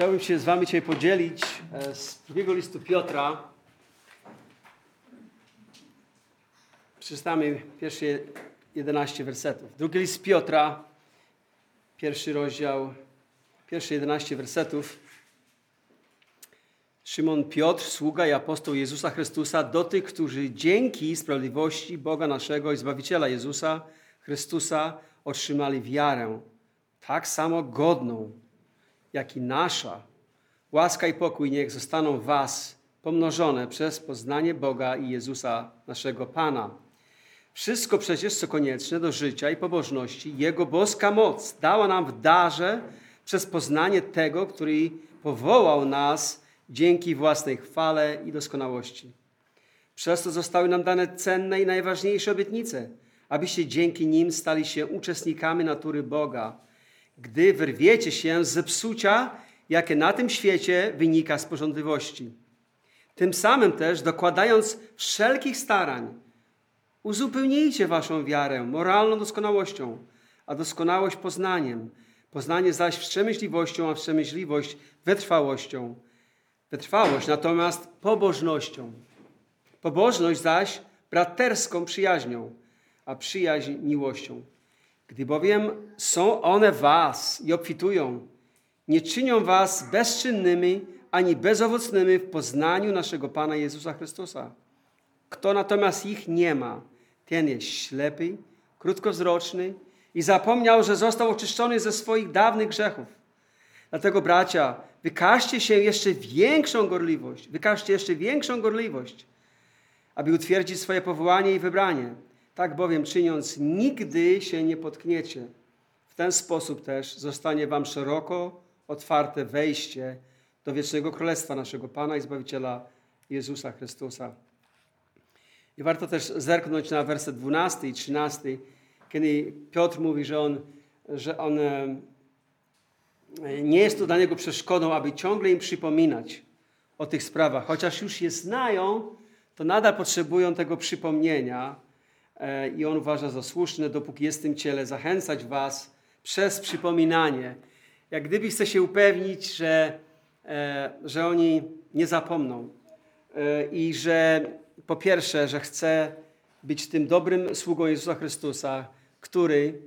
Chciałbym się z Wami dzisiaj podzielić e, z drugiego listu Piotra. Przeczytamy pierwsze 11 wersetów. Drugi list Piotra, pierwszy rozdział, pierwsze 11 wersetów. Szymon Piotr, sługa i apostoł Jezusa Chrystusa, do tych, którzy dzięki sprawiedliwości Boga naszego i Zbawiciela Jezusa Chrystusa otrzymali wiarę, tak samo godną, jak i nasza. Łaska i pokój niech zostaną Was pomnożone przez poznanie Boga i Jezusa, naszego Pana. Wszystko przecież, co konieczne do życia i pobożności, Jego boska moc dała nam w darze przez poznanie tego, który powołał nas dzięki własnej chwale i doskonałości. Przez to zostały nam dane cenne i najważniejsze obietnice, abyście dzięki nim stali się uczestnikami natury Boga, gdy wyrwiecie się z zepsucia, jakie na tym świecie wynika z porządliwości. Tym samym też, dokładając wszelkich starań, uzupełnijcie waszą wiarę moralną doskonałością, a doskonałość poznaniem, poznanie zaś wstrzemięźliwością, a wstrzemięźliwość wytrwałością, wytrwałość natomiast pobożnością. Pobożność zaś braterską przyjaźnią, a przyjaźń miłością. Gdy bowiem są one was i obfitują, nie czynią was bezczynnymi ani bezowocnymi w poznaniu naszego Pana Jezusa Chrystusa. Kto natomiast ich nie ma, ten jest ślepy, krótkowzroczny i zapomniał, że został oczyszczony ze swoich dawnych grzechów. Dlatego, bracia, wykażcie się jeszcze większą gorliwość, wykażcie jeszcze większą gorliwość, aby utwierdzić swoje powołanie i wybranie. Tak bowiem czyniąc, nigdy się nie potkniecie. W ten sposób też zostanie wam szeroko otwarte wejście do wiecznego królestwa naszego Pana i Zbawiciela Jezusa Chrystusa. I warto też zerknąć na werset 12 i 13, kiedy Piotr mówi, że on, że on e, nie jest to dla niego przeszkodą, aby ciągle im przypominać o tych sprawach. Chociaż już je znają, to nadal potrzebują tego przypomnienia i on uważa za słuszne, dopóki jest w tym ciele, zachęcać was przez przypominanie. Jak gdyby chce się upewnić, że, e, że oni nie zapomną i że po pierwsze, że chce być tym dobrym sługą Jezusa Chrystusa, który,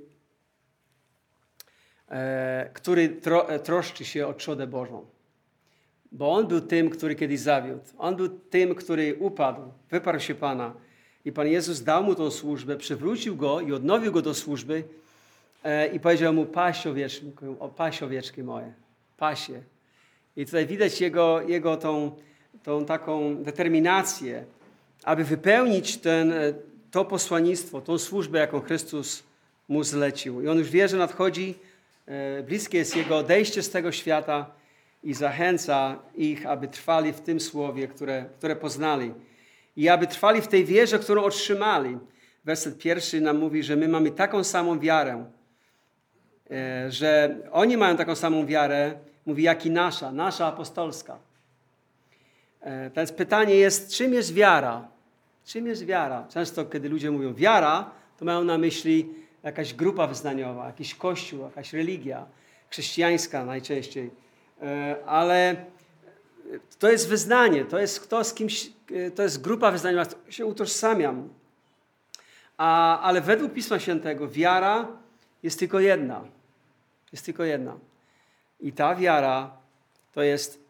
e, który tro, e, troszczy się o trzodę Bożą. Bo On był tym, który kiedyś zawiódł. On był tym, który upadł, wyparł się Pana. I Pan Jezus dał mu tą służbę, przywrócił go i odnowił go do służby e, i powiedział mu, paś owieczki, paś owieczki moje, pasie. I tutaj widać jego, jego tą, tą taką determinację, aby wypełnić ten, e, to posłannictwo, tą służbę, jaką Chrystus mu zlecił. I on już wie, że nadchodzi, e, bliskie jest jego odejście z tego świata i zachęca ich, aby trwali w tym słowie, które, które poznali. I aby trwali w tej wierze, którą otrzymali. Werset pierwszy nam mówi, że my mamy taką samą wiarę, e, że oni mają taką samą wiarę, mówi, jak i nasza, nasza apostolska. Więc pytanie jest, czym jest wiara? Czym jest wiara? Często, kiedy ludzie mówią wiara, to mają na myśli jakaś grupa wyznaniowa, jakiś kościół, jakaś religia, chrześcijańska najczęściej. E, ale to jest wyznanie, to jest kto z kimś, e, to jest grupa wyznaniowa, się utożsamiam. A, ale według Pisma Świętego wiara jest tylko jedna. Jest tylko jedna. I ta wiara to jest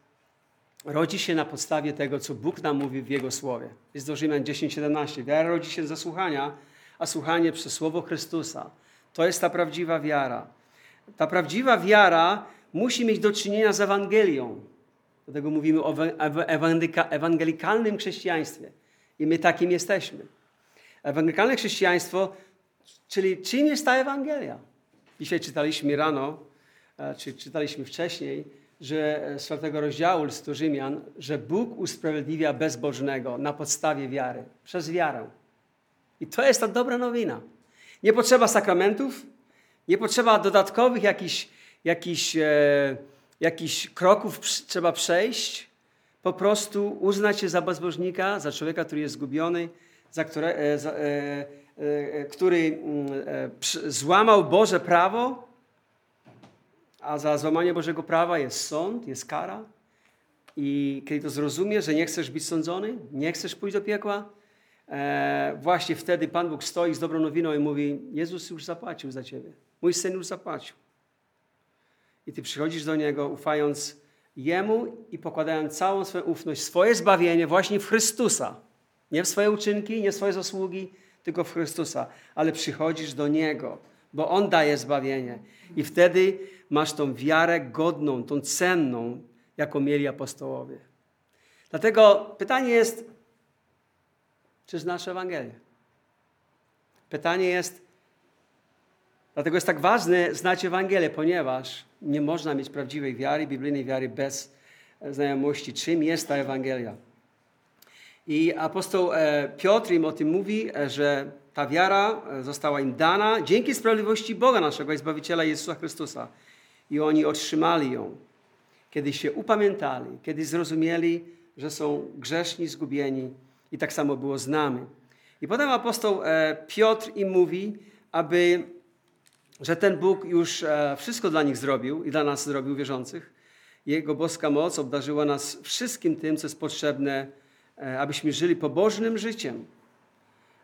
rodzi się na podstawie tego, co Bóg nam mówi w Jego Słowie. Jest do Rzymian 10:17. Wiara rodzi się ze słuchania, a słuchanie przez Słowo Chrystusa. To jest ta prawdziwa wiara. Ta prawdziwa wiara musi mieć do czynienia z Ewangelią. Dlatego mówimy o ewangelikalnym chrześcijaństwie. I my takim jesteśmy. Ewangelikalne chrześcijaństwo, czyli czym jest ta Ewangelia? Dzisiaj czytaliśmy rano, e, czy czytaliśmy wcześniej, że z czwartego rozdziału listu Rzymian, że Bóg usprawiedliwia bezbożnego na podstawie wiary, przez wiarę. I to jest ta dobra nowina. Nie potrzeba sakramentów, nie potrzeba dodatkowych jakichś, jakichś, e, jakichś kroków trzeba przejść. Po prostu uznać się za bezbożnika, za człowieka, który jest zgubiony, za które, e, za, e, e, który mm, e, złamał Boże prawo a za złamanie Bożego prawa jest sąd, jest kara. I kiedy to zrozumiesz, że nie chcesz być sądzony, nie chcesz pójść do piekła, e, właśnie wtedy Pan Bóg stoi z dobrą nowiną i mówi: Jezus już zapłacił za ciebie. Mój syn już zapłacił. I ty przychodzisz do niego, ufając Jemu i pokładając całą swoją ufność, swoje zbawienie właśnie w Chrystusa. Nie w swoje uczynki, nie w swoje zasługi, tylko w Chrystusa. Ale przychodzisz do Niego, bo On daje zbawienie. I wtedy masz tą wiarę godną, tą cenną, jaką mieli apostołowie. Dlatego pytanie jest, czy znasz Ewangelię? Pytanie jest, dlatego jest tak ważne znać Ewangelię, ponieważ nie można mieć prawdziwej wiary, biblijnej wiary bez znajomości, czym jest ta Ewangelia. I apostoł e, Piotr im o tym mówi, e, że ta wiara e, została im dana dzięki sprawiedliwości Boga naszego i Zbawiciela Jezusa Chrystusa. I oni otrzymali ją, kiedy się upamiętali, kiedy zrozumieli, że są grzeszni, zgubieni. I tak samo było z nami. I potem apostoł Piotr im mówi, aby, że ten Bóg już wszystko dla nich zrobił i dla nas zrobił, wierzących. Jego boska moc obdarzyła nas wszystkim tym, co jest potrzebne E, abyśmy żyli pobożnym życiem.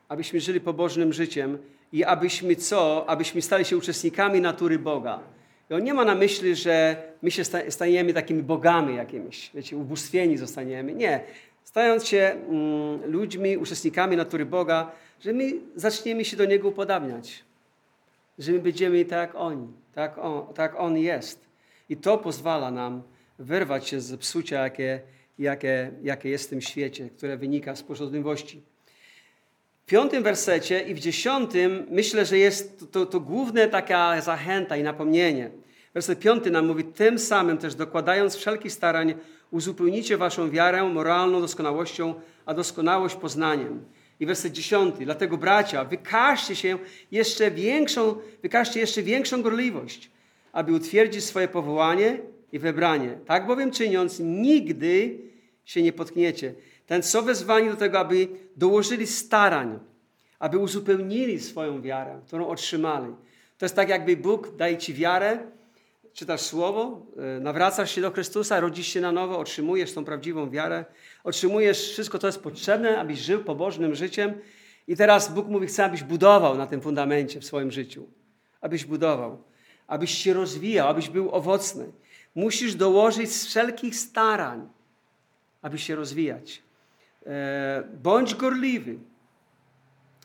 Abyśmy żyli pobożnym życiem i abyśmy co? Abyśmy stali się uczestnikami natury Boga. I on nie ma na myśli, że my się staniemy takimi bogami jakimiś, wiecie, ubóstwieni zostaniemy. Nie. Stając się mm, ludźmi, uczestnikami natury Boga, że my zaczniemy się do Niego upodabniać. Że my będziemy tak jak oni, tak on, tak on jest. I to pozwala nam wyrwać się z psucia, jakie jakie, jakie jest w tym świecie, które wynika z porządliwości. W piątym wersecie i w dziesiątym myślę, że jest to, to, to główna taka zachęta i napomnienie. Werset piąty nam mówi, tym samym też dokładając wszelkich starań, uzupełnicie waszą wiarę moralną doskonałością, a doskonałość poznaniem. I werset dziesiąty, dlatego bracia, wykażcie się jeszcze większą, wykażcie jeszcze większą gorliwość, aby utwierdzić swoje powołanie i wybranie. Tak bowiem czyniąc, nigdy się nie potkniecie. Ten są wezwani do tego, aby dołożyli starań, aby uzupełnili swoją wiarę, którą otrzymali. To jest tak, jakby Bóg daje ci wiarę, czytasz słowo, e, nawracasz się do Chrystusa, rodzisz się na nowo, otrzymujesz tą prawdziwą wiarę, otrzymujesz wszystko, co jest potrzebne, abyś żył pobożnym życiem. I teraz Bóg mówi, chce, abyś budował na tym fundamencie w swoim życiu. Abyś budował, abyś się rozwijał, abyś był owocny. Musisz dołożyć wszelkich starań aby się rozwijać. E, bądź gorliwy,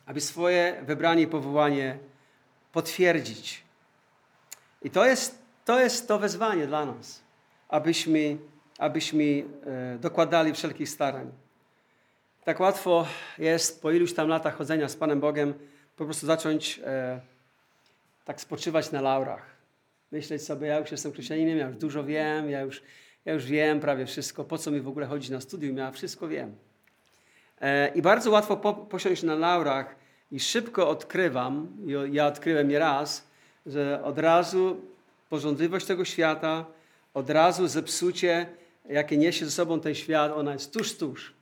aby swoje wybranie i powołanie potwierdzić. I to jest to, jest to wezwanie dla nas, abyśmy, abyśmy e, dokładali wszelkich starań. Tak łatwo jest po iluś tam latach chodzenia z Panem Bogiem po prostu zacząć e, tak spoczywać na laurach. Myśleć sobie, ja już jestem chrześcijaninem, ja już dużo wiem, ja już ja już wiem prawie wszystko, po co mi w ogóle chodzić na studium, ja wszystko wiem. E, I bardzo łatwo po, posiąść na laurach i szybko odkrywam, ja odkryłem je raz, że od razu porządliwość tego świata, od razu zepsucie, jakie niesie ze sobą ten świat, ona jest tuż, tuż.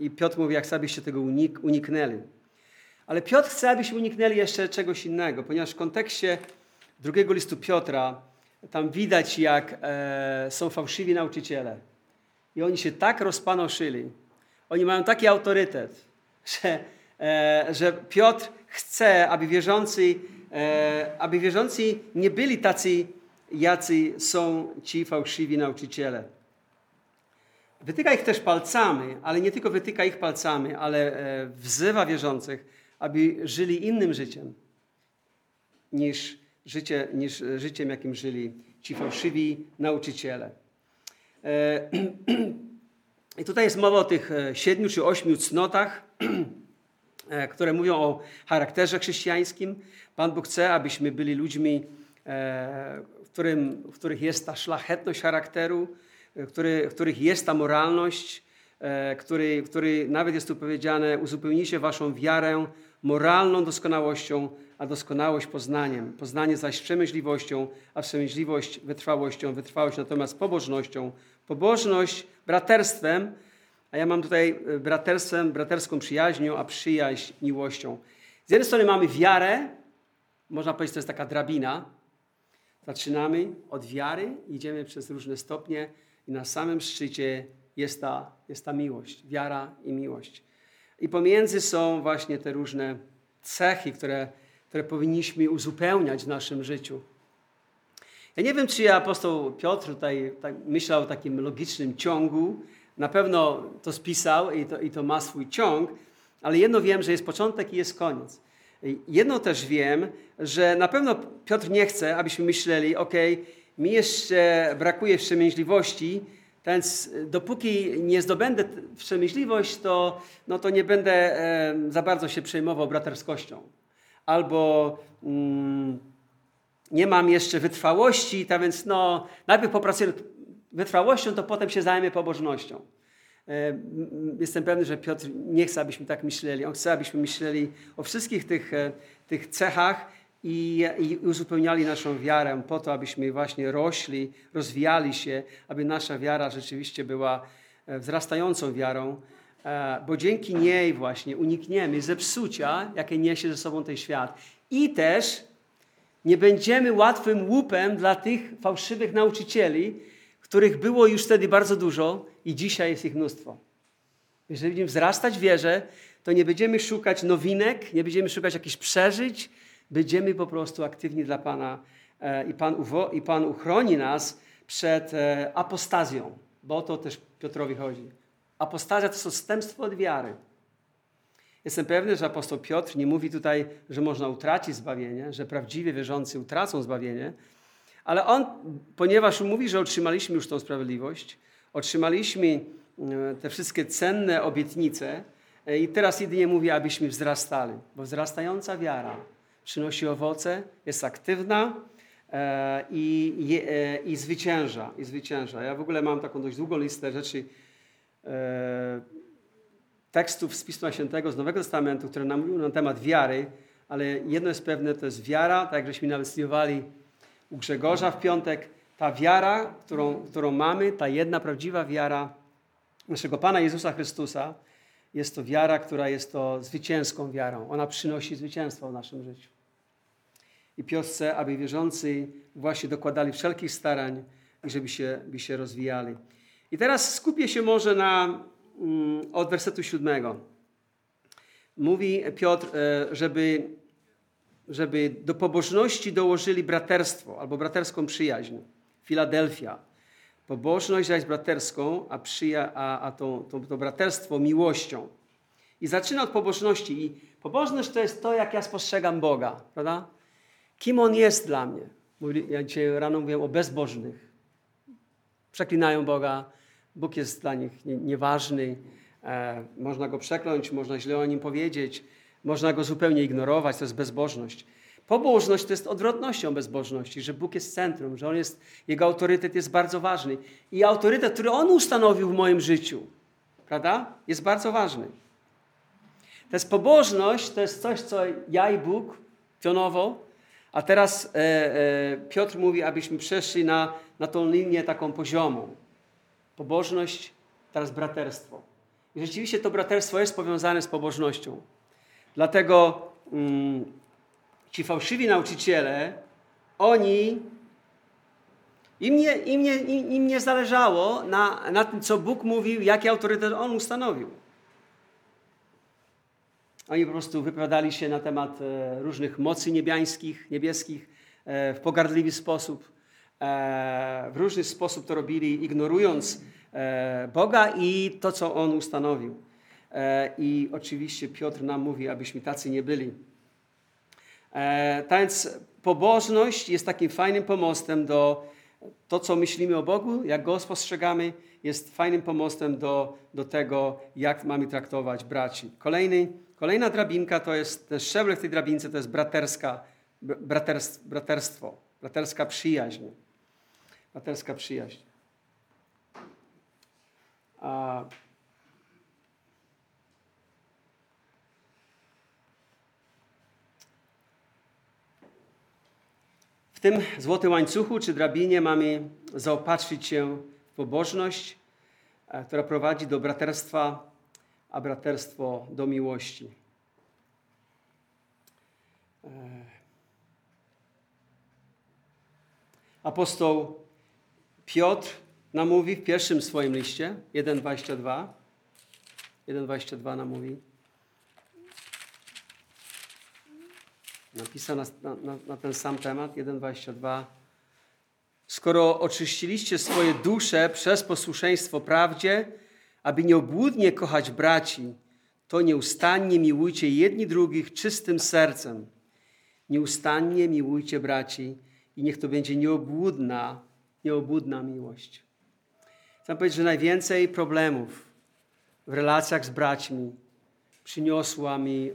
I Piotr mówi, jak sobie tego unik uniknęli. Ale Piotr chce, abyśmy uniknęli jeszcze czegoś innego, ponieważ w kontekście drugiego listu Piotra tam widać, jak e, są fałszywi nauczyciele. I oni się tak rozpanoszyli. Oni mają taki autorytet, że, e, że Piotr chce, aby wierzący, aby wierzący nie byli tacy, jacy są ci fałszywi nauczyciele. Wytyka ich też palcami, ale nie tylko wytyka ich palcami, ale e, wzywa wierzących, aby żyli innym życiem niż życie, niż życiem, jakim żyli ci fałszywi nauczyciele. E, I tutaj jest mowa o tych e, siedmiu czy ośmiu cnotach, e, które mówią o charakterze chrześcijańskim. Pan Bóg chce, abyśmy byli ludźmi, w, którym, w których jest ta szlachetność charakteru, w, który, w których jest ta moralność, który, który nawet jest tu powiedziane, uzupełnijcie waszą wiarę moralną doskonałością, a doskonałość poznaniem. Poznanie zaś przemyśliwością, a przemyśliwość wytrwałością, wytrwałość natomiast pobożnością. Pobożność braterstwem, a ja mam tutaj e, braterstwem, braterską przyjaźnią, a przyjaźń miłością. Z jednej strony mamy wiarę, można powiedzieć, to jest taka drabina. Zaczynamy od wiary, idziemy przez różne stopnie i na samym szczycie jest ta, jest ta miłość, wiara i miłość. I pomiędzy są właśnie te różne cechy, które, które powinniśmy uzupełniać w naszym życiu. Ja nie wiem, czy apostoł Piotr tutaj tak myślał o takim logicznym ciągu. Na pewno to spisał i to, i to ma swój ciąg, ale jedno wiem, że jest początek i jest koniec. Jedno też wiem, że na pewno Piotr nie chce, abyśmy myśleli, ok, mi jeszcze brakuje wstrzemięźliwości, więc dopóki nie zdobędę wstrzemięźliwość, to, no to nie będę e, za bardzo się przejmował braterskością. Albo mm, nie mam jeszcze wytrwałości, tak więc no, najpierw popracuję wytrwałością, to potem się zajmę pobożnością. E, jestem pewny, że Piotr nie chce, abyśmy tak myśleli. On chce, abyśmy myśleli o wszystkich tych, e, tych cechach i, i uzupełniali naszą wiarę po to, abyśmy właśnie rośli, rozwijali się, aby nasza wiara rzeczywiście była e, wzrastającą wiarą, bo dzięki niej właśnie unikniemy zepsucia, jakie niesie ze sobą ten świat. I też nie będziemy łatwym łupem dla tych fałszywych nauczycieli, których było już wtedy bardzo dużo i dzisiaj jest ich mnóstwo. Jeżeli będziemy wzrastać w wierze, to nie będziemy szukać nowinek, nie będziemy szukać jakichś przeżyć, będziemy po prostu aktywni dla Pana e, i Pan, uwo, i Pan uchroni nas przed e, apostazją, bo o to też Piotrowi chodzi. Apostazja to jest odstępstwo od wiary. Jestem pewny, że apostoł Piotr nie mówi tutaj, że można utracić zbawienie, że prawdziwie wierzący utracą zbawienie, ale on, ponieważ mówi, że otrzymaliśmy już tą sprawiedliwość, otrzymaliśmy e, te wszystkie cenne obietnice e, i teraz jedynie mówi, abyśmy wzrastali, bo wzrastająca wiara przynosi owoce, jest aktywna e, i, i, i zwycięża, i zwycięża. Ja w ogóle mam taką dość długą listę rzeczy, tekstów z Pisma Świętego, z Nowego Testamentu, które nam mówią na temat wiary, ale jedno jest pewne, to jest wiara, tak jak żeśmy nawet studiowali u Grzegorza w piątek, ta wiara, którą, którą mamy, ta jedna prawdziwa wiara naszego Pana Jezusa Chrystusa, jest to wiara, która jest to zwycięską wiarą. Ona przynosi zwycięstwo w naszym życiu. I Piotr chce, aby wierzący właśnie dokładali wszelkich starań, żeby się, by się rozwijali. I teraz skupię się może na mm, od wersetu siódmego. Mówi Piotr, e, żeby żeby do pobożności dołożyli braterstwo albo braterską przyjaźń. Filadelfia. Pobożność zaś braterską, a, przyja- a, a to, to, to braterstwo miłością. I zaczyna od pobożności. I pobożność to jest to, jak ja spostrzegam Boga, prawda? Kim On jest dla mnie. Ja dzisiaj rano mówiłem o bezbożnych. Przeklinają Boga. Bóg jest dla nich nieważny. E, można Go przekląć, można źle o Nim powiedzieć można go zupełnie ignorować, to jest bezbożność. Pobożność to jest odwrotnością bezbożności, że Bóg jest centrum, że on jest, Jego autorytet jest bardzo ważny. I autorytet, który On ustanowił w moim życiu, prawda, jest bardzo ważny. To jest pobożność, to jest coś, co ja i Bóg pionowo, a teraz e, e, Piotr mówi, abyśmy przeszli na, na tą linię taką poziomą. Pobożność, teraz braterstwo. I rzeczywiście to braterstwo jest powiązane z pobożnością. Dlatego mm, ci fałszywi nauczyciele, oni, im nie, im nie, im nie zależało na, na tym, co Bóg mówił, jaki autorytet On ustanowił. Oni po prostu wypowiadali się na temat e, różnych mocy niebiańskich, niebieskich e, w pogardliwy sposób. E, w różny sposób to robili, ignorując Boga i to, co On ustanowił. E, I oczywiście Piotr nam mówi, abyśmy tacy nie byli. E, tak więc pobożność jest takim fajnym pomostem do to, co myślimy o Bogu, jak Go spostrzegamy, jest fajnym pomostem do, do tego, jak mamy traktować braci. Kolejny, kolejna drabinka to jest, ten szczebel w tej drabince to jest braterska, braterstwo, braterska przyjaźń. Braterska przyjaźń. A tym złotym łańcuchu czy drabinie mamy zaopatrzyć się w pobożność, e, która prowadzi do braterstwa, a braterstwo do miłości. E, Apostoł Piotr nam mówi w pierwszym swoim liście, 1,22. 1,22 nam mówi. Napisał na, na, na ten sam temat, 1,22. Skoro oczyściliście swoje dusze przez posłuszeństwo prawdzie, aby nieobłudnie kochać braci, to nieustannie miłujcie jedni drugich czystym sercem. Nieustannie miłujcie braci i niech to będzie nieobłudna, nieobłudna miłość. Chcę powiedzieć, że najwięcej problemów w relacjach z braćmi przyniosła mi,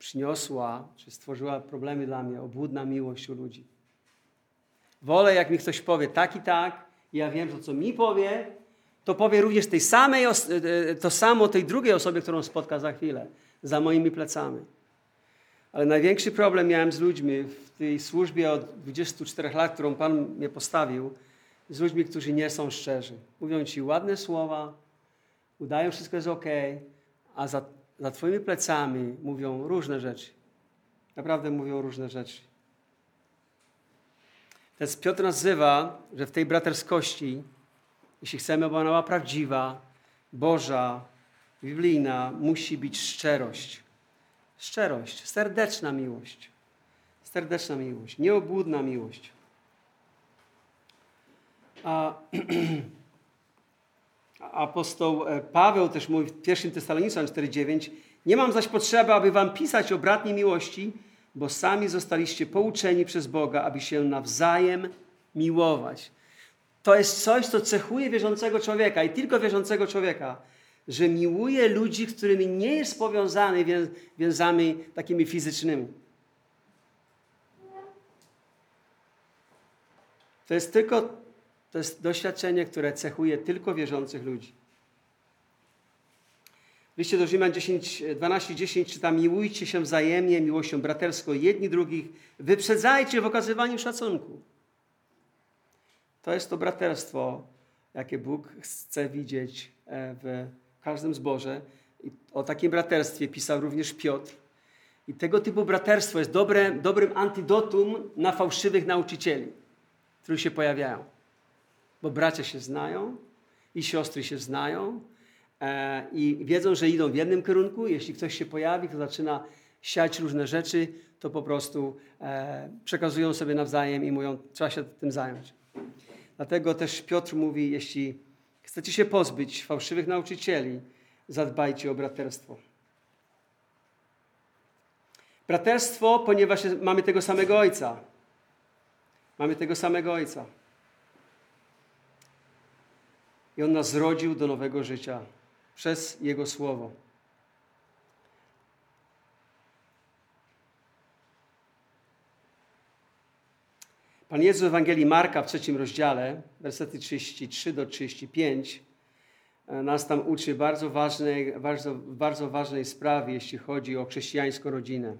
przyniosła, czy stworzyła problemy dla mnie obłudna miłość u ludzi. Wolę, jak mi ktoś powie tak i tak, i ja wiem, że co mi powie, to powie również tej samej, e, e, to samo tej drugiej osobie, którą spotka za chwilę, za moimi plecami. Ale największy problem miałem z ludźmi w tej służbie od 24 lat, którą Pan mnie postawił, z ludźmi, którzy nie są szczerzy. Mówią ci ładne słowa, udają, wszystko jest ok, a za, za Twoimi plecami mówią różne rzeczy. Naprawdę mówią różne rzeczy. Więc Piotr nazywa, że w tej braterskości, jeśli chcemy, aby ona była prawdziwa, Boża, biblijna, musi być szczerość. Szczerość, serdeczna miłość. Serdeczna miłość, nieobłudna miłość. A, apostoł e, Paweł też mówi w 1 Tesaloniczan 4,9 Nie mam zaś potrzeby, aby wam pisać o bratniej miłości, bo sami zostaliście pouczeni przez Boga, aby się nawzajem miłować. To jest coś, co cechuje wierzącego człowieka i tylko wierzącego człowieka, że miłuje ludzi, z którymi nie jest powiązany więzami takimi fizycznymi. To jest tylko to jest doświadczenie, które cechuje tylko wierzących ludzi. W liście do Rzymian 10, 12, 10 czytam, miłujcie się wzajemnie, miłością braterską jedni drugich, wyprzedzajcie w okazywaniu szacunku. To jest to braterstwo, jakie Bóg chce widzieć e, w każdym zborze. I o takim braterstwie pisał również Piotr. I tego typu braterstwo jest dobre, dobrym antidotum na fałszywych nauczycieli, którzy się pojawiają. Bo bracia się znają i siostry się znają e, i wiedzą, że idą w jednym kierunku. Jeśli ktoś się pojawi, kto zaczyna siać różne rzeczy, to po prostu e, przekazują sobie nawzajem i mówią, trzeba się tym zająć. Dlatego też Piotr mówi, jeśli chcecie się pozbyć fałszywych nauczycieli, zadbajcie o braterstwo. Braterstwo, ponieważ mamy tego samego Ojca. Mamy tego samego Ojca. I On nas zrodził do nowego życia przez Jego Słowo. Pan Jezus w Ewangelii Marka w trzecim rozdziale, wersety 33 do 35, e, nas tam uczy bardzo ważnej, bardzo, bardzo ważnej sprawie, jeśli chodzi o chrześcijańską rodzinę.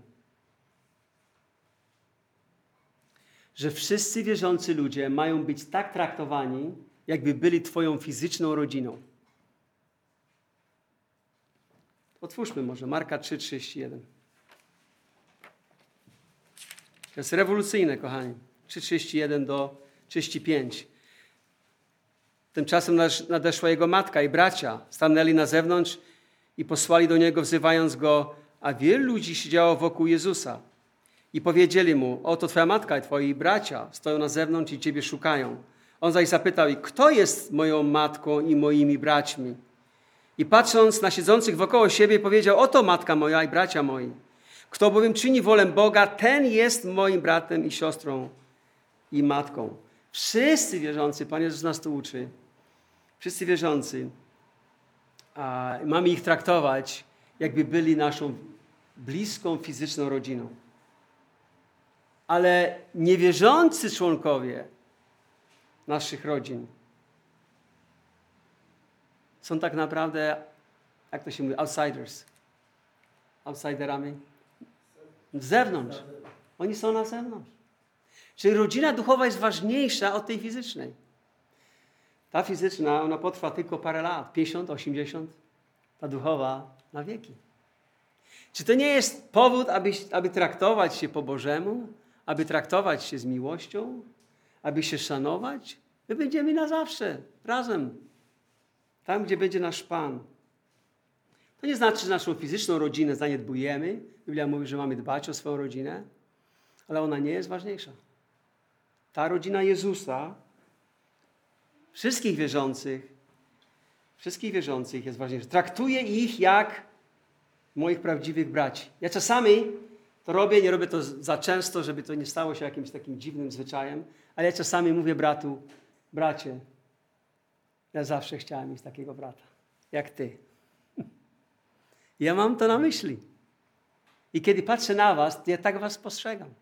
Że wszyscy wierzący ludzie mają być tak traktowani, jakby byli Twoją fizyczną rodziną. Otwórzmy może Marka 3,31. To jest rewolucyjne, kochani. 3,31 do 35. Tymczasem nadeszła jego matka i bracia. Stanęli na zewnątrz i posłali do niego, wzywając go, a wielu ludzi siedziało wokół Jezusa. I powiedzieli mu, oto twoja matka i twoi bracia stoją na zewnątrz i ciebie szukają. On zaś zapytał ich, kto jest moją matką i moimi braćmi? I patrząc na siedzących wokoło siebie, powiedział, oto matka moja i bracia moi. Kto bowiem czyni wolę Boga, ten jest moim bratem i siostrą i matką. Wszyscy wierzący, Pan Jezus nas tu uczy, wszyscy wierzący, a mamy ich traktować, jakby byli naszą bliską fizyczną rodziną. Ale niewierzący członkowie naszych rodzin są tak naprawdę, jak to się mówi, outsiders. Outsiderami. Z zewnątrz. Oni są na zewnątrz. Czyli rodzina duchowa jest ważniejsza od tej fizycznej. Ta fizyczna, ona potrwa tylko parę lat, 50, 80. Ta duchowa na wieki. Czy to nie jest powód, aby, aby traktować się po Bożemu, aby traktować się z miłością, aby się szanować, my będziemy na zawsze, razem. Tam, gdzie będzie nasz Pan. To nie znaczy, że naszą fizyczną rodzinę zaniedbujemy. Biblia mówi, że mamy dbać o swoją rodzinę, ale ona nie jest ważniejsza. Ta rodzina Jezusa, wszystkich wierzących, wszystkich wierzących jest ważniejsza. Traktuje ich jak moich prawdziwych braci. Ja czasami to robię, nie robię to za często, żeby to nie stało się jakimś takim dziwnym zwyczajem, ale ja czasami mówię bratu, bracie, ja zawsze chciałem mieć takiego brata, jak ty. Ja mam to na myśli. I kiedy patrzę na was, to ja tak was postrzegam.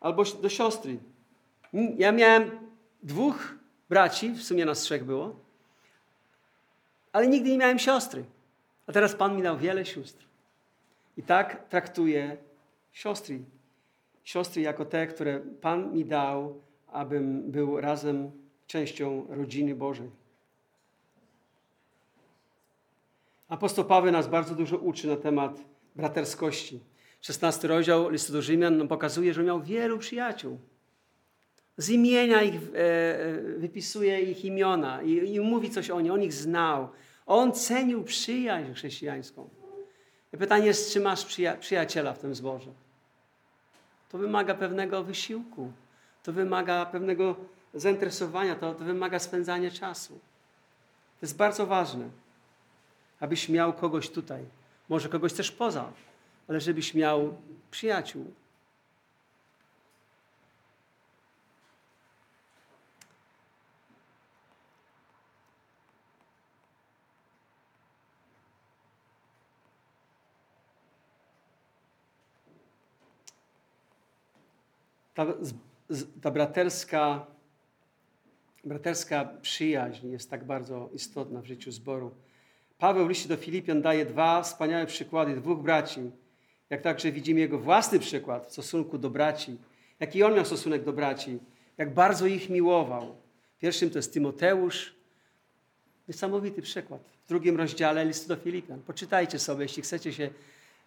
Albo do siostry. Ja miałem dwóch braci, w sumie nas trzech było, ale nigdy nie miałem siostry. A teraz Pan mi dał wiele sióstr. I tak traktuję siostry. Siostry jako te, które Pan mi dał, abym był razem częścią rodziny Bożej. Apostoł Paweł nas bardzo dużo uczy na temat braterskości. 16 rozdział listu do Rzymian pokazuje, że miał wielu przyjaciół. Z imienia ich e, e, wypisuje ich imiona i, i mówi coś o nich. On ich znał. On cenił przyjaźń chrześcijańską. Pytanie jest, czy masz przyja przyjaciela w tym zborze? To wymaga pewnego wysiłku. To wymaga pewnego zainteresowania. To, to wymaga spędzania czasu. To jest bardzo ważne, abyś miał kogoś tutaj. Może kogoś też poza, ale żebyś miał przyjaciół. Ta, ta braterska, braterska przyjaźń jest tak bardzo istotna w życiu zboru. Paweł w liście do Filipian daje dwa wspaniałe przykłady dwóch braci. Jak także widzimy jego własny przykład w stosunku do braci. Jaki on miał stosunek do braci. Jak bardzo ich miłował. Pierwszym to jest Tymoteusz. Niesamowity przykład. W drugim rozdziale listu do Filipian. Poczytajcie sobie, jeśli chcecie się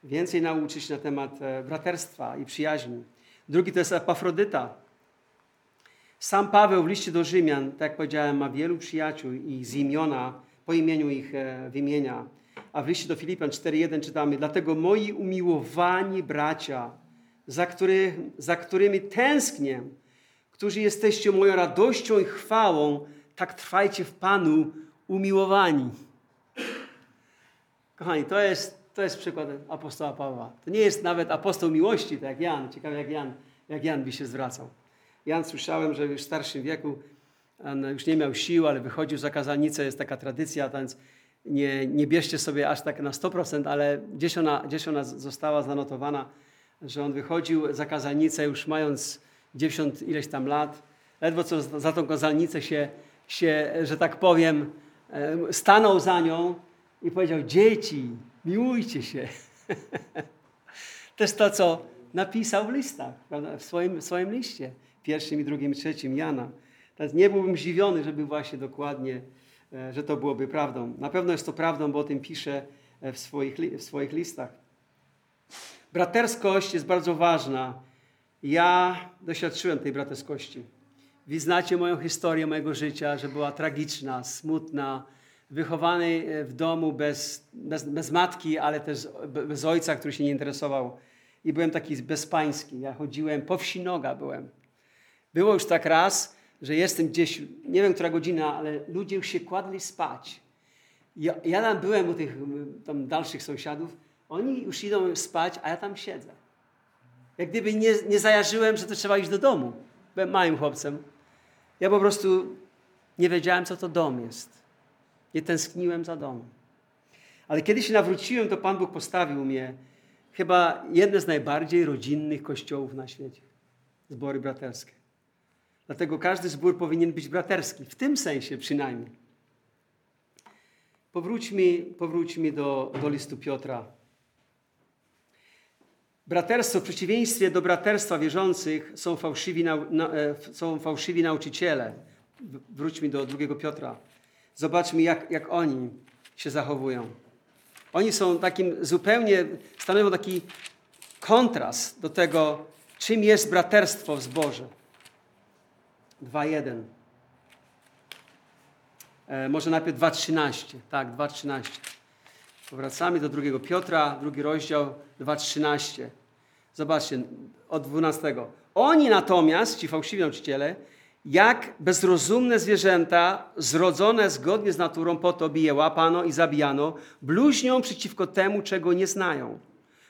więcej nauczyć na temat e, braterstwa i przyjaźni. Drugi to jest Epafrodyta. Sam Paweł w liście do Rzymian, tak jak powiedziałem, ma wielu przyjaciół i z imiona, po imieniu ich e, wymienia. A w liście do Filipian 4.1 czytamy, dlatego moi umiłowani bracia, za, za którymi tęsknię, którzy jesteście moją radością i chwałą, tak trwajcie w Panu umiłowani. Kochani, to jest to jest przykład apostoła Pawła. To nie jest nawet apostoł miłości, tak jak Jan. Ciekawe, jak Jan, jak Jan by się zwracał. Jan słyszałem, że już w starszym wieku już nie miał sił, ale wychodził za kazalnicę. Jest taka tradycja, więc nie, nie bierzcie sobie aż tak na 100%, ale gdzieś ona, gdzieś ona została zanotowana, że on wychodził za kazalnicę już mając 90 ileś tam lat. Ledwo co za tą kazalnicę się, się że tak powiem, e, stanął za nią i powiedział, dzieci, miłujcie się. to jest to, co napisał w listach? W, swoim, w swoim liście, pierwszym i drugim, trzecim Jana. Teraz nie byłbym zdziwiony, żeby właśnie dokładnie, e, że to byłoby prawdą. Na pewno jest to prawdą, bo o tym pisze e, w swoich, w swoich listach. Braterskość jest bardzo ważna. Ja doświadczyłem tej braterskości. Wy znacie moją historię mojego życia, że była tragiczna, smutna, wychowany e, w domu bez, bez, bez matki, ale też bez ojca, który się nie interesował. I byłem taki bezpański. Ja chodziłem, po wsi noga byłem. Było już tak raz, że jestem gdzieś, nie wiem która godzina, ale ludzie już się kładli spać. Ja, ja tam byłem u tych tam dalszych sąsiadów, oni już idą spać, a ja tam siedzę. Jak gdyby nie, nie zajarzyłem, że to trzeba iść do domu. Byłem małym chłopcem. Ja po prostu nie wiedziałem, co to dom jest. Nie tęskniłem za domem. Ale kiedy się nawróciłem, to Pan Bóg postawił mnie chyba jedne z najbardziej rodzinnych kościołów na świecie. Zbory braterskie. Dlatego każdy zbór powinien być braterski, w tym sensie przynajmniej. Powróćmy, powróćmy do, do listu Piotra. Braterstwo w przeciwieństwie do braterstwa wierzących są fałszywi, nau, e, są fałszywi nauczyciele. Wróćmy do drugiego Piotra. Zobaczmy, jak, jak oni się zachowują. Oni są takim zupełnie, stanowią taki kontrast do tego, Czym jest braterstwo w zborze? 2.1. E, może najpierw 2.13. Tak, 2.13. Powracamy do drugiego Piotra, drugi rozdział, 2.13. Zobaczcie, od 12. Oni natomiast, ci fałszywi nauczyciele, jak bezrozumne zwierzęta, zrodzone zgodnie z naturą, po to bije łapano i zabijano, bluźnią przeciwko temu, czego nie znają.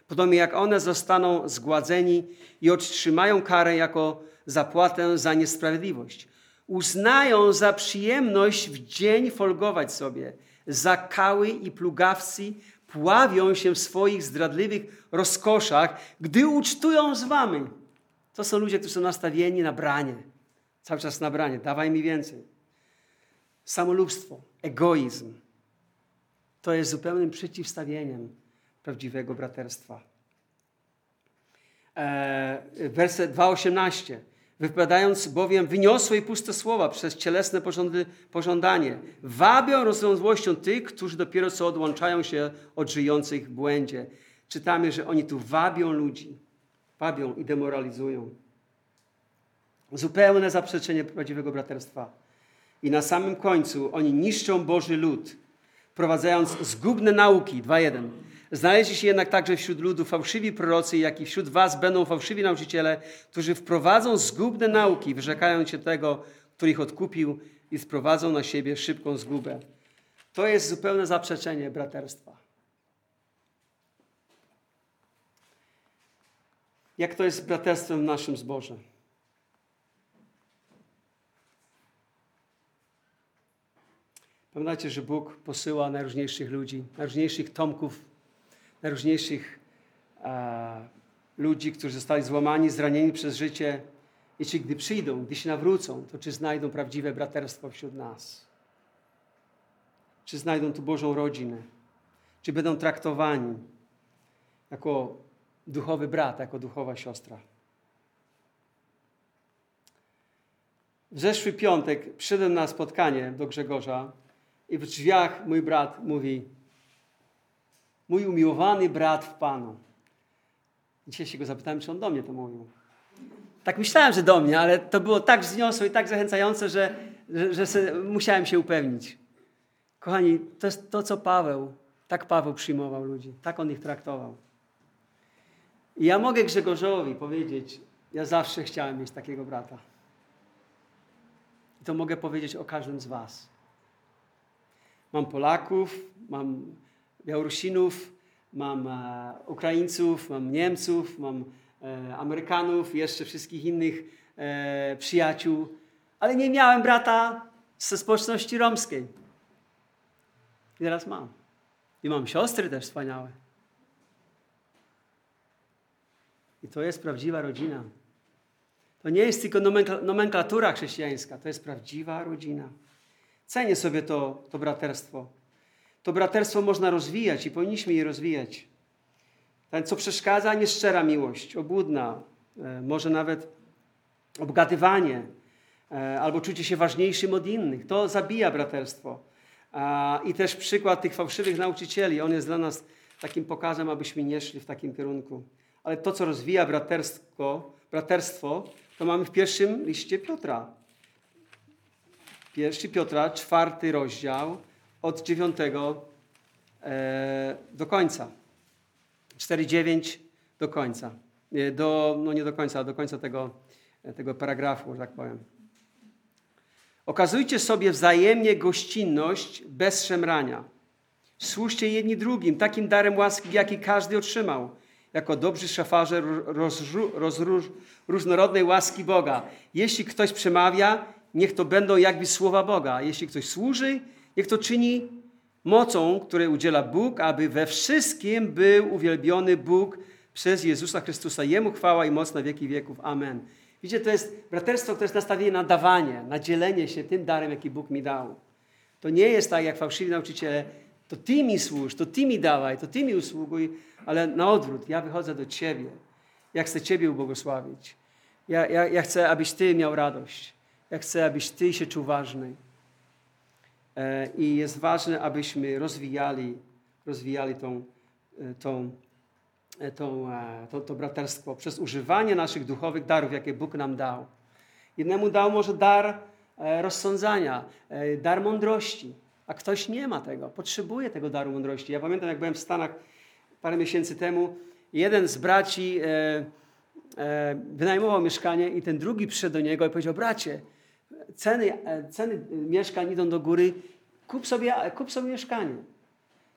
Podobnie jak one zostaną zgładzeni i otrzymają karę jako zapłatę za niesprawiedliwość. Uznają za przyjemność w dzień folgować sobie. Zakały i plugawcy pławią się w swoich zdradliwych rozkoszach, gdy ucztują z wami. To są ludzie, którzy są nastawieni na branie. Cały czas na branie. Dawaj mi więcej. Samolubstwo, egoizm. To jest zupełnym przeciwstawieniem prawdziwego braterstwa. Eee, werset 2,18. Wypowiadając bowiem wyniosłe i puste słowa przez cielesne pożądanie, wabią rozwiązłością tych, którzy dopiero co odłączają się od żyjących w błędzie. Czytamy, że oni tu wabią ludzi, wabią i demoralizują. Zupełne zaprzeczenie prawdziwego braterstwa. I na samym końcu oni niszczą Boży lud, wprowadzając zgubne nauki. 2.1. Znaleźli się jednak także wśród ludu fałszywi prorocy, jak i wśród was będą fałszywi nauczyciele, którzy wprowadzą zgubne nauki, wyrzekając się tego, który ich odkupił i sprowadzą na siebie szybką zgubę. To jest zupełne zaprzeczenie braterstwa. Jak to jest z braterstwem w naszym zborze? Pamiętajcie, że Bóg posyła najróżniejszych ludzi, najróżniejszych tomków najróżniejszych e, ludzi, którzy zostali złamani, zranieni przez życie. I czy gdy przyjdą, gdy się nawrócą, to czy znajdą prawdziwe braterstwo wśród nas? Czy znajdą tu Bożą rodzinę? Czy będą traktowani jako duchowy brat, jako duchowa siostra? W zeszły piątek przyszedłem na spotkanie do Grzegorza i w drzwiach mój brat mówi: mój umiłowany brat w Panu. Dzisiaj się go zapytałem, czy on do mnie to mówił. Tak myślałem, że do mnie, ale to było tak wzniosłe i tak zachęcające, że, że, że musiałem się upewnić. Kochani, to jest to, co Paweł, tak Paweł przyjmował ludzi, tak on ich traktował. I ja mogę Grzegorzowi powiedzieć, ja zawsze chciałem mieć takiego brata. I to mogę powiedzieć o każdym z was. Mam Polaków, mam Białorusinów, mam e, Ukraińców, mam Niemców, mam e, Amerykanów, jeszcze wszystkich innych e, przyjaciół, ale nie miałem brata ze społeczności romskiej. I teraz mam. I mam siostry też wspaniałe. I to jest prawdziwa rodzina. To nie jest tylko nomenklatura chrześcijańska, to jest prawdziwa rodzina. Cenię sobie to, to braterstwo. To braterstwo można rozwijać i powinniśmy je rozwijać. Ten, co przeszkadza, nieszczera miłość, obłudna, e, może nawet obgadywanie e, albo czucie się ważniejszym od innych. To zabija braterstwo. I też przykład tych fałszywych nauczycieli, on jest dla nas takim pokazem, abyśmy nie szli w takim kierunku. Ale to, co rozwija braterstwo, braterstwo to mamy w pierwszym liście Piotra. Pierwszy Piotra, czwarty rozdział, od 9 e, do końca. 4,9 do końca. Do, no nie do końca, do końca tego, tego paragrafu, że tak powiem. Okazujcie sobie wzajemnie gościnność bez szemrania. Służcie jedni drugim takim darem łaski, jaki każdy otrzymał, jako dobrzy szafarze różnorodnej łaski Boga. Jeśli ktoś przemawia, niech to będą jakby słowa Boga. Jeśli ktoś służy, Niech to czyni mocą, której udziela Bóg, aby we wszystkim był uwielbiony Bóg przez Jezusa Chrystusa. Jemu chwała i moc na wieki wieków. Amen. Widzicie, to jest braterstwo, które jest nastawienie na dawanie, na dzielenie się tym darem, jaki Bóg mi dał. To nie jest tak, jak fałszywi nauczyciele, to Ty mi służ, to Ty mi dawaj, to Ty mi usługuj, ale na odwrót, ja wychodzę do Ciebie. Ja chcę Ciebie ubłogosławić. Ja, ja, ja chcę, abyś Ty miał radość. Ja chcę, abyś Ty się czuł ważny. E, I jest ważne, abyśmy rozwijali, rozwijali tą, e, tą e, tą, to, to braterstwo przez używanie naszych duchowych darów, jakie Bóg nam dał. Jednemu dał może dar rozsądzania, dar mądrości, a ktoś nie ma tego, potrzebuje tego daru mądrości. Ja pamiętam, jak byłem w Stanach parę miesięcy temu, jeden z braci wynajmował mieszkanie i ten drugi przyszedł do niego i powiedział, bracie, ceny, ceny mieszkań idą do góry, kup sobie, kup sobie mieszkanie.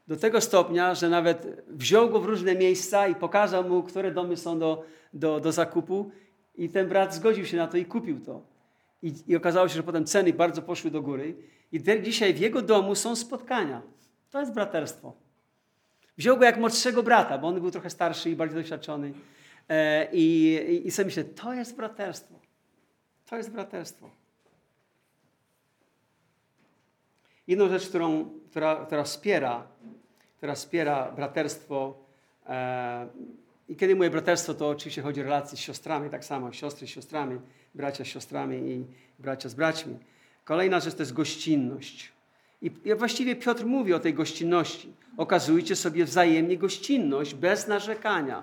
Do tego stopnia, że nawet wziął go w różne miejsca i pokazał mu, które domy są do, do, do zakupu. I ten brat zgodził się na to i kupił to. I, I okazało się, że potem ceny bardzo poszły do góry. I te, dzisiaj w jego domu są spotkania. To jest braterstwo. Wziął go jak młodszego brata, bo on był trochę starszy i bardziej doświadczony. E, i, i, I sobie myślę, to jest braterstwo. To jest braterstwo. Jedną rzecz, którą, która, która wspiera, która wspiera braterstwo, e, i kiedy mówię braterstwo, to oczywiście chodzi o relacje z siostrami, tak samo, siostry z siostrami, bracia z siostrami i bracia z braćmi. Kolejna rzecz to jest gościnność. I, właściwie Piotr mówi o tej gościnności. Okazujcie sobie wzajemnie gościnność bez narzekania.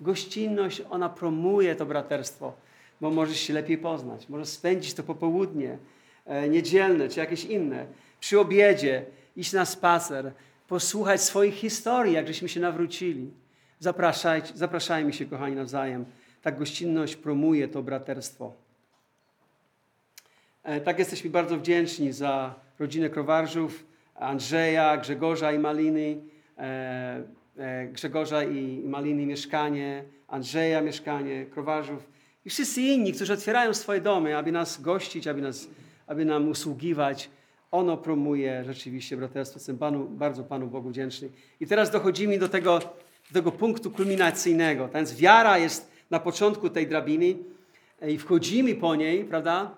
Gościnność, ona promuje to braterstwo, bo możesz się lepiej poznać, możesz spędzić to popołudnie, e, niedzielne czy jakieś inne przy obiedzie, iść na spacer, posłuchać swoich historii, jak żeśmy się nawrócili. Zapraszajcie, zapraszajmy się, kochani, nawzajem. Ta gościnność promuje to braterstwo. E, tak jesteśmy bardzo wdzięczni za rodzinę Krowarżów, Andrzeja, Grzegorza i Maliny, e, e, Grzegorza i Maliny mieszkanie, Andrzeja mieszkanie, Krowarzów i wszyscy inni, którzy otwierają swoje domy, aby nas gościć, aby, nas, aby nam usługiwać ono promuje rzeczywiście braterstwo. Jestem Panu, bardzo Panu Bogu wdzięczny. I teraz dochodzimy do tego, do tego punktu kulminacyjnego. Więc wiara jest na początku tej drabiny e, i wchodzimy po niej, prawda?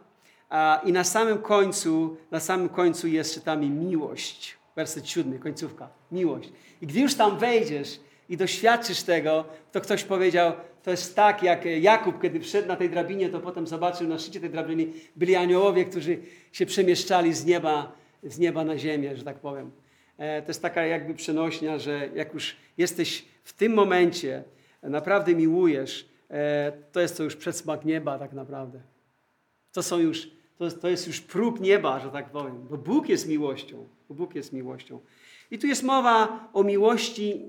I na samym końcu, na samym końcu jest, czytamy miłość. Werset siódmy, końcówka. Miłość. I gdy już tam wejdziesz i doświadczysz tego, to ktoś powiedział, to jest tak, jak Jakub, kiedy wszedł na tej drabinie, to potem zobaczył na szczycie tej drabiny byli aniołowie, którzy się przemieszczali z nieba, z nieba na ziemię, że tak powiem. E, to jest taka jakby przenośnia, że jak już jesteś w tym momencie, naprawdę miłujesz, e, to jest to już przedsmak nieba tak naprawdę. To są już, to to jest już próg nieba, że tak powiem, bo Bóg jest miłością. Bo Bóg jest miłością. I tu jest mowa o miłości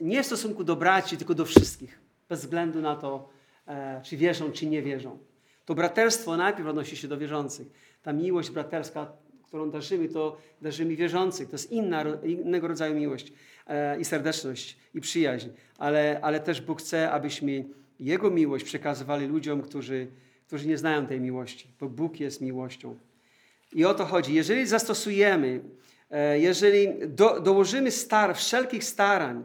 nie w stosunku do braci, tylko do wszystkich bez względu na to, e, czy wierzą, czy nie wierzą. To braterstwo najpierw odnosi się do wierzących. Ta miłość braterska, którą darzymy, to darzymy wierzących. To jest inna, innego rodzaju miłość e, i serdeczność, i przyjaźń. Ale, ale też Bóg chce, abyśmy Jego miłość przekazywali ludziom, którzy, którzy nie znają tej miłości, bo Bóg jest miłością. I o to chodzi. Jeżeli zastosujemy, e, jeżeli do, dołożymy star, wszelkich starań,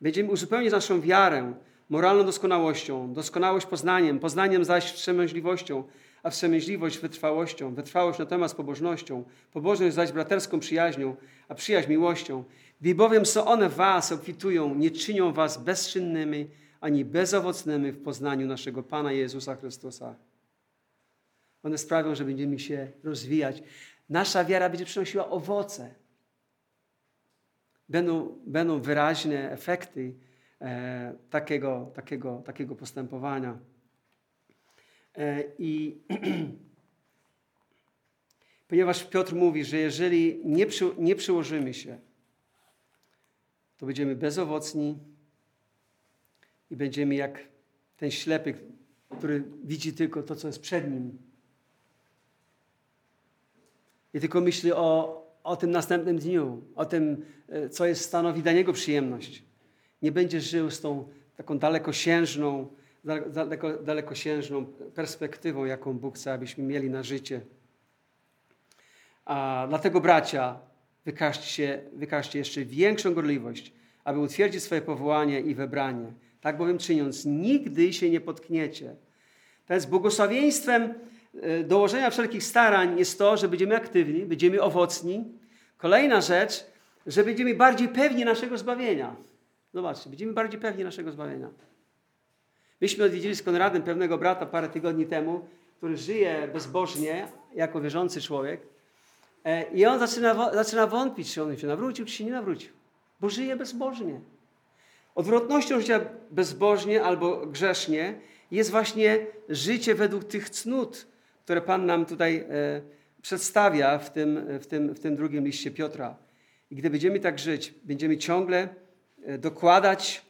będziemy uzupełniać naszą wiarę, moralną doskonałością, doskonałość poznaniem, poznaniem zaś wstrzemięźliwością, a wstrzemięźliwość wytrwałością, wytrwałość natomiast pobożnością, pobożność zaś braterską przyjaźnią, a przyjaźń miłością. Gdy bowiem są one was obfitują, nie czynią was bezczynnymi ani bezowocnymi w poznaniu naszego Pana Jezusa Chrystusa. One sprawią, że będziemy się rozwijać. Nasza wiara będzie przynosiła owoce. Będą, będą wyraźne efekty e, takiego, takiego, takiego postępowania. E, I ponieważ Piotr mówi, że jeżeli nie, przy, nie przyłożymy się, to będziemy bezowocni i będziemy jak ten ślepy, który widzi tylko to, co jest przed nim. I tylko myśli o, o tym następnym dniu, o tym, e, co jest stanowi dla niego przyjemność nie będziesz żył z tą taką dalekosiężną, daleko, dalekosiężną perspektywą, jaką Bóg chce, abyśmy mieli na życie. A dlatego, bracia, wykażcie, wykażcie jeszcze większą gorliwość, aby utwierdzić swoje powołanie i wybranie. Tak bowiem czyniąc, nigdy się nie potkniecie. To z błogosławieństwem dołożenia wszelkich starań jest to, że będziemy aktywni, będziemy owocni. Kolejna rzecz, że będziemy bardziej pewni naszego zbawienia. Zobaczcie, będziemy bardziej pewni naszego zbawienia. Myśmy odwiedzili z Konradem pewnego brata parę tygodni temu, który żyje bezbożnie, jako wierzący człowiek. E, I on zaczyna, zaczyna wątpić, czy on się nawrócił, czy się nie nawrócił. Bo żyje bezbożnie. Odwrotnością życia bezbożnie albo grzesznie jest właśnie życie według tych cnót, które Pan nam tutaj e, przedstawia w tym, w, tym, w tym drugim liście Piotra. I gdy będziemy tak żyć, będziemy ciągle e, dokładać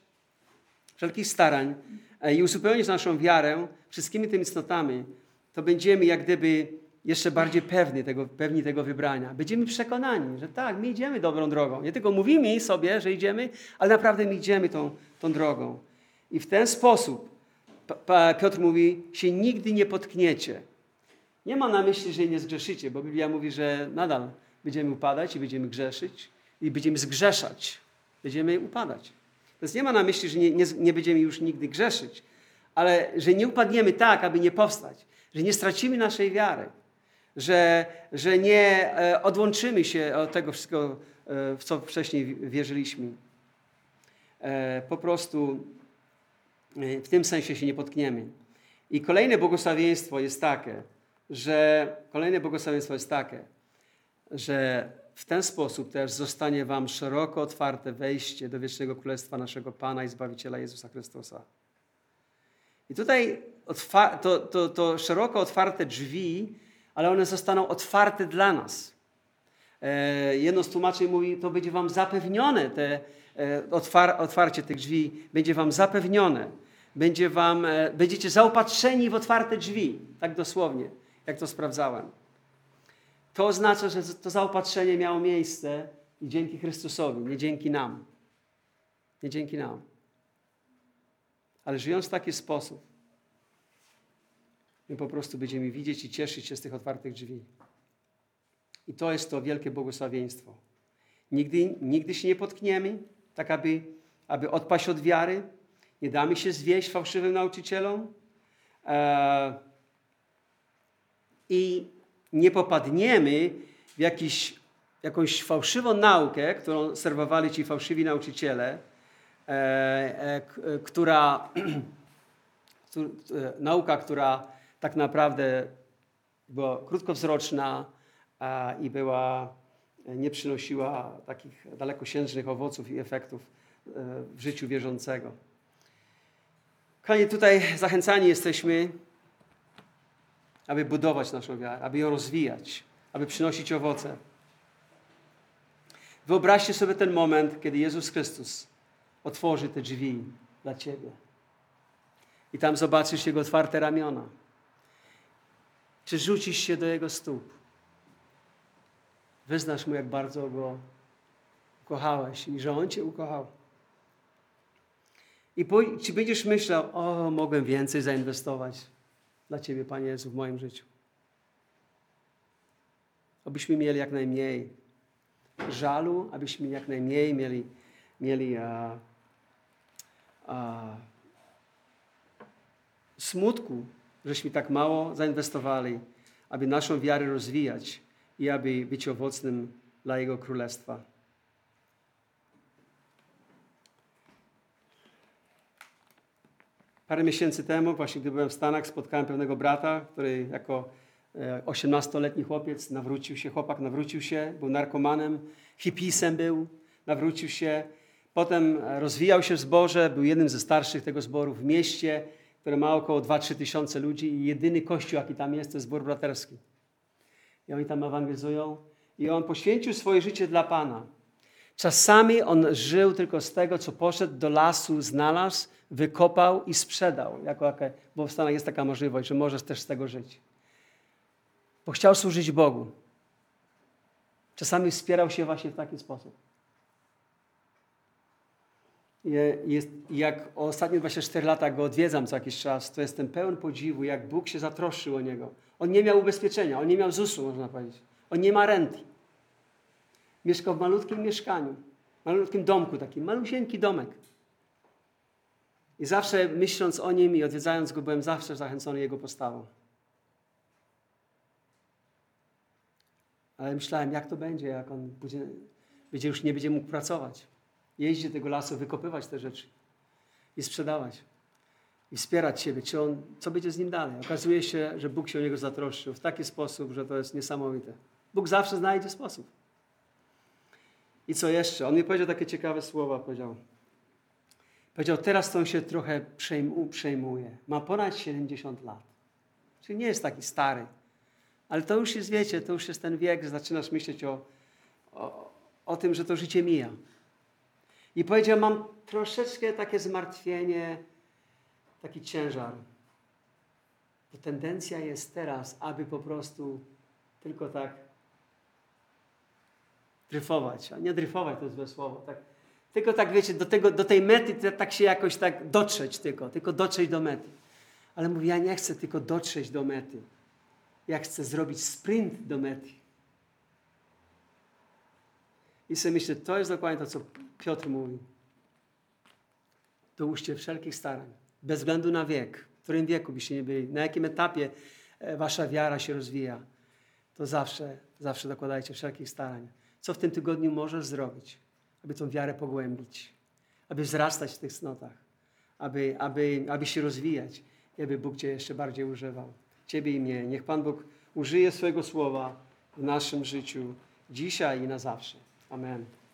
wszelkich starań e, i uzupełnić naszą wiarę wszystkimi tymi cnotami, to będziemy jak gdyby jeszcze bardziej pewni tego, pewni tego wybrania. Będziemy przekonani, że tak, my idziemy dobrą drogą. Nie tylko mówimy sobie, że idziemy, ale naprawdę my idziemy tą, tą drogą. I w ten sposób Piotr mówi, się nigdy nie potkniecie. Nie ma na myśli, że nie zgrzeszycie, bo Biblia mówi, że nadal będziemy upadać i będziemy grzeszyć i będziemy zgrzeszać. Będziemy upadać. Więc nie ma na myśli, że nie, nie, nie będziemy już nigdy grzeszyć, ale że nie upadniemy tak, aby nie powstać, że nie stracimy naszej wiary, że, że nie e, odłączymy się od tego wszystkiego, e, w co wcześniej wierzyliśmy. E, po prostu w tym sensie się nie potkniemy. I kolejne błogosławieństwo jest takie, że kolejne błogosławieństwo jest takie, że w ten sposób też zostanie wam szeroko otwarte wejście do wiecznego królestwa naszego Pana i Zbawiciela Jezusa Chrystusa. I tutaj to, to, to szeroko otwarte drzwi, ale one zostaną otwarte dla nas. E, jedno z tłumaczeń mówi, to będzie wam zapewnione, te, e, otwar, otwarcie tych drzwi będzie wam zapewnione. Będzie wam, e, będziecie zaopatrzeni w otwarte drzwi, tak dosłownie jak to sprawdzałem. To oznacza, że to zaopatrzenie miało miejsce i dzięki Chrystusowi, nie dzięki nam. Nie dzięki nam. Ale żyjąc w taki sposób, my po prostu będziemy widzieć i cieszyć się z tych otwartych drzwi. I to jest to wielkie błogosławieństwo. Nigdy, nigdy się nie potkniemy, tak aby, aby odpaść od wiary. Nie damy się zwieść fałszywym nauczycielom. Eee, i nie popadniemy w jakiś, jakąś fałszywą naukę, którą serwowali ci fałszywi nauczyciele, e, e, która, e, nauka, która tak naprawdę była krótkowzroczna i była, nie przynosiła takich dalekosiężnych owoców i efektów w życiu wierzącego. Kochani, tutaj zachęcani jesteśmy aby budować naszą wiarę, aby ją rozwijać, aby przynosić owoce. Wyobraźcie sobie ten moment, kiedy Jezus Chrystus otworzy te drzwi dla Ciebie. I tam zobaczysz Jego otwarte ramiona. Czy rzucisz się do Jego stóp? Wyznasz Mu, jak bardzo Go ukochałeś i że On Cię ukochał. I czy będziesz myślał, o, mogłem więcej zainwestować dla Ciebie, Panie Jezu, w moim życiu. Abyśmy mieli jak najmniej żalu, abyśmy jak najmniej mieli, mieli a, a, smutku, żeśmy tak mało zainwestowali, aby naszą wiarę rozwijać i aby być owocnym dla Jego Królestwa. Parę miesięcy temu, właśnie gdy byłem w Stanach, spotkałem pewnego brata, który jako 18-letni e, chłopiec nawrócił się, chłopak nawrócił się, był narkomanem, hipisem był, nawrócił się. Potem rozwijał się w zborze, był jednym ze starszych tego zboru w mieście, które ma około 2-3 tysiące ludzi i jedyny kościół, jaki tam jest, to jest zbór braterski. I oni tam ewangelizują. I on poświęcił swoje życie dla Pana. Czasami on żył tylko z tego, co poszedł do lasu, znalazł, wykopał i sprzedał. Jako, bo w Stanach jest taka możliwość, że możesz też z tego żyć. Bo chciał służyć Bogu. Czasami wspierał się właśnie w taki sposób. Jest, jak ostatnie 24 lata go odwiedzam co jakiś czas, to jestem pełen podziwu, jak Bóg się zatroszczył o niego. On nie miał ubezpieczenia, on nie miał ZUS-u, można powiedzieć. On nie ma renty. Mieszkał w malutkim mieszkaniu, malutkim domku, taki malusieńki domek. I zawsze myśląc o nim i odwiedzając go, byłem zawsze zachęcony jego postawą. Ale myślałem, jak to będzie, jak on będzie, będzie już nie będzie mógł pracować. Jeździć do tego lasu, wykopywać te rzeczy i sprzedawać. I wspierać siebie, czy on, co będzie z nim dalej. Okazuje się, że Bóg się o niego zatroszczył w taki sposób, że to jest niesamowite. Bóg zawsze znajdzie sposób. I co jeszcze? On mi powiedział takie ciekawe słowa. Powiedział, Powiedział, teraz to on się trochę przejmu- przejmuje. Ma ponad 70 lat. Czyli nie jest taki stary. Ale to już jest, wiecie, to już jest ten wiek, zaczynasz myśleć o, o, o tym, że to życie mija. I powiedział, mam troszeczkę takie zmartwienie, taki ciężar. Bo tendencja jest teraz, aby po prostu tylko tak dryfować. A nie dryfować to jest złe słowo. Tak, tylko tak, wiecie, do, tego, do tej mety tak się jakoś tak dotrzeć tylko. Tylko dotrzeć do mety. Ale mówi, ja nie chcę tylko dotrzeć do mety. Ja chcę zrobić sprint do mety. I sobie myślę, to jest dokładnie to, co Piotr mówi. Dołóżcie wszelkich starań, bez względu na wiek, w którym wieku byście nie byli, na jakim etapie e, wasza wiara się rozwija, to zawsze, zawsze dokładajcie wszelkich starań. Co w tym tygodniu możesz zrobić, aby tą wiarę pogłębić, aby wzrastać w tych cnotach, aby, aby, aby się rozwijać i aby Bóg Cię jeszcze bardziej używał. Ciebie i mnie. Niech Pan Bóg użyje swojego słowa w naszym życiu dzisiaj i na zawsze. Amen.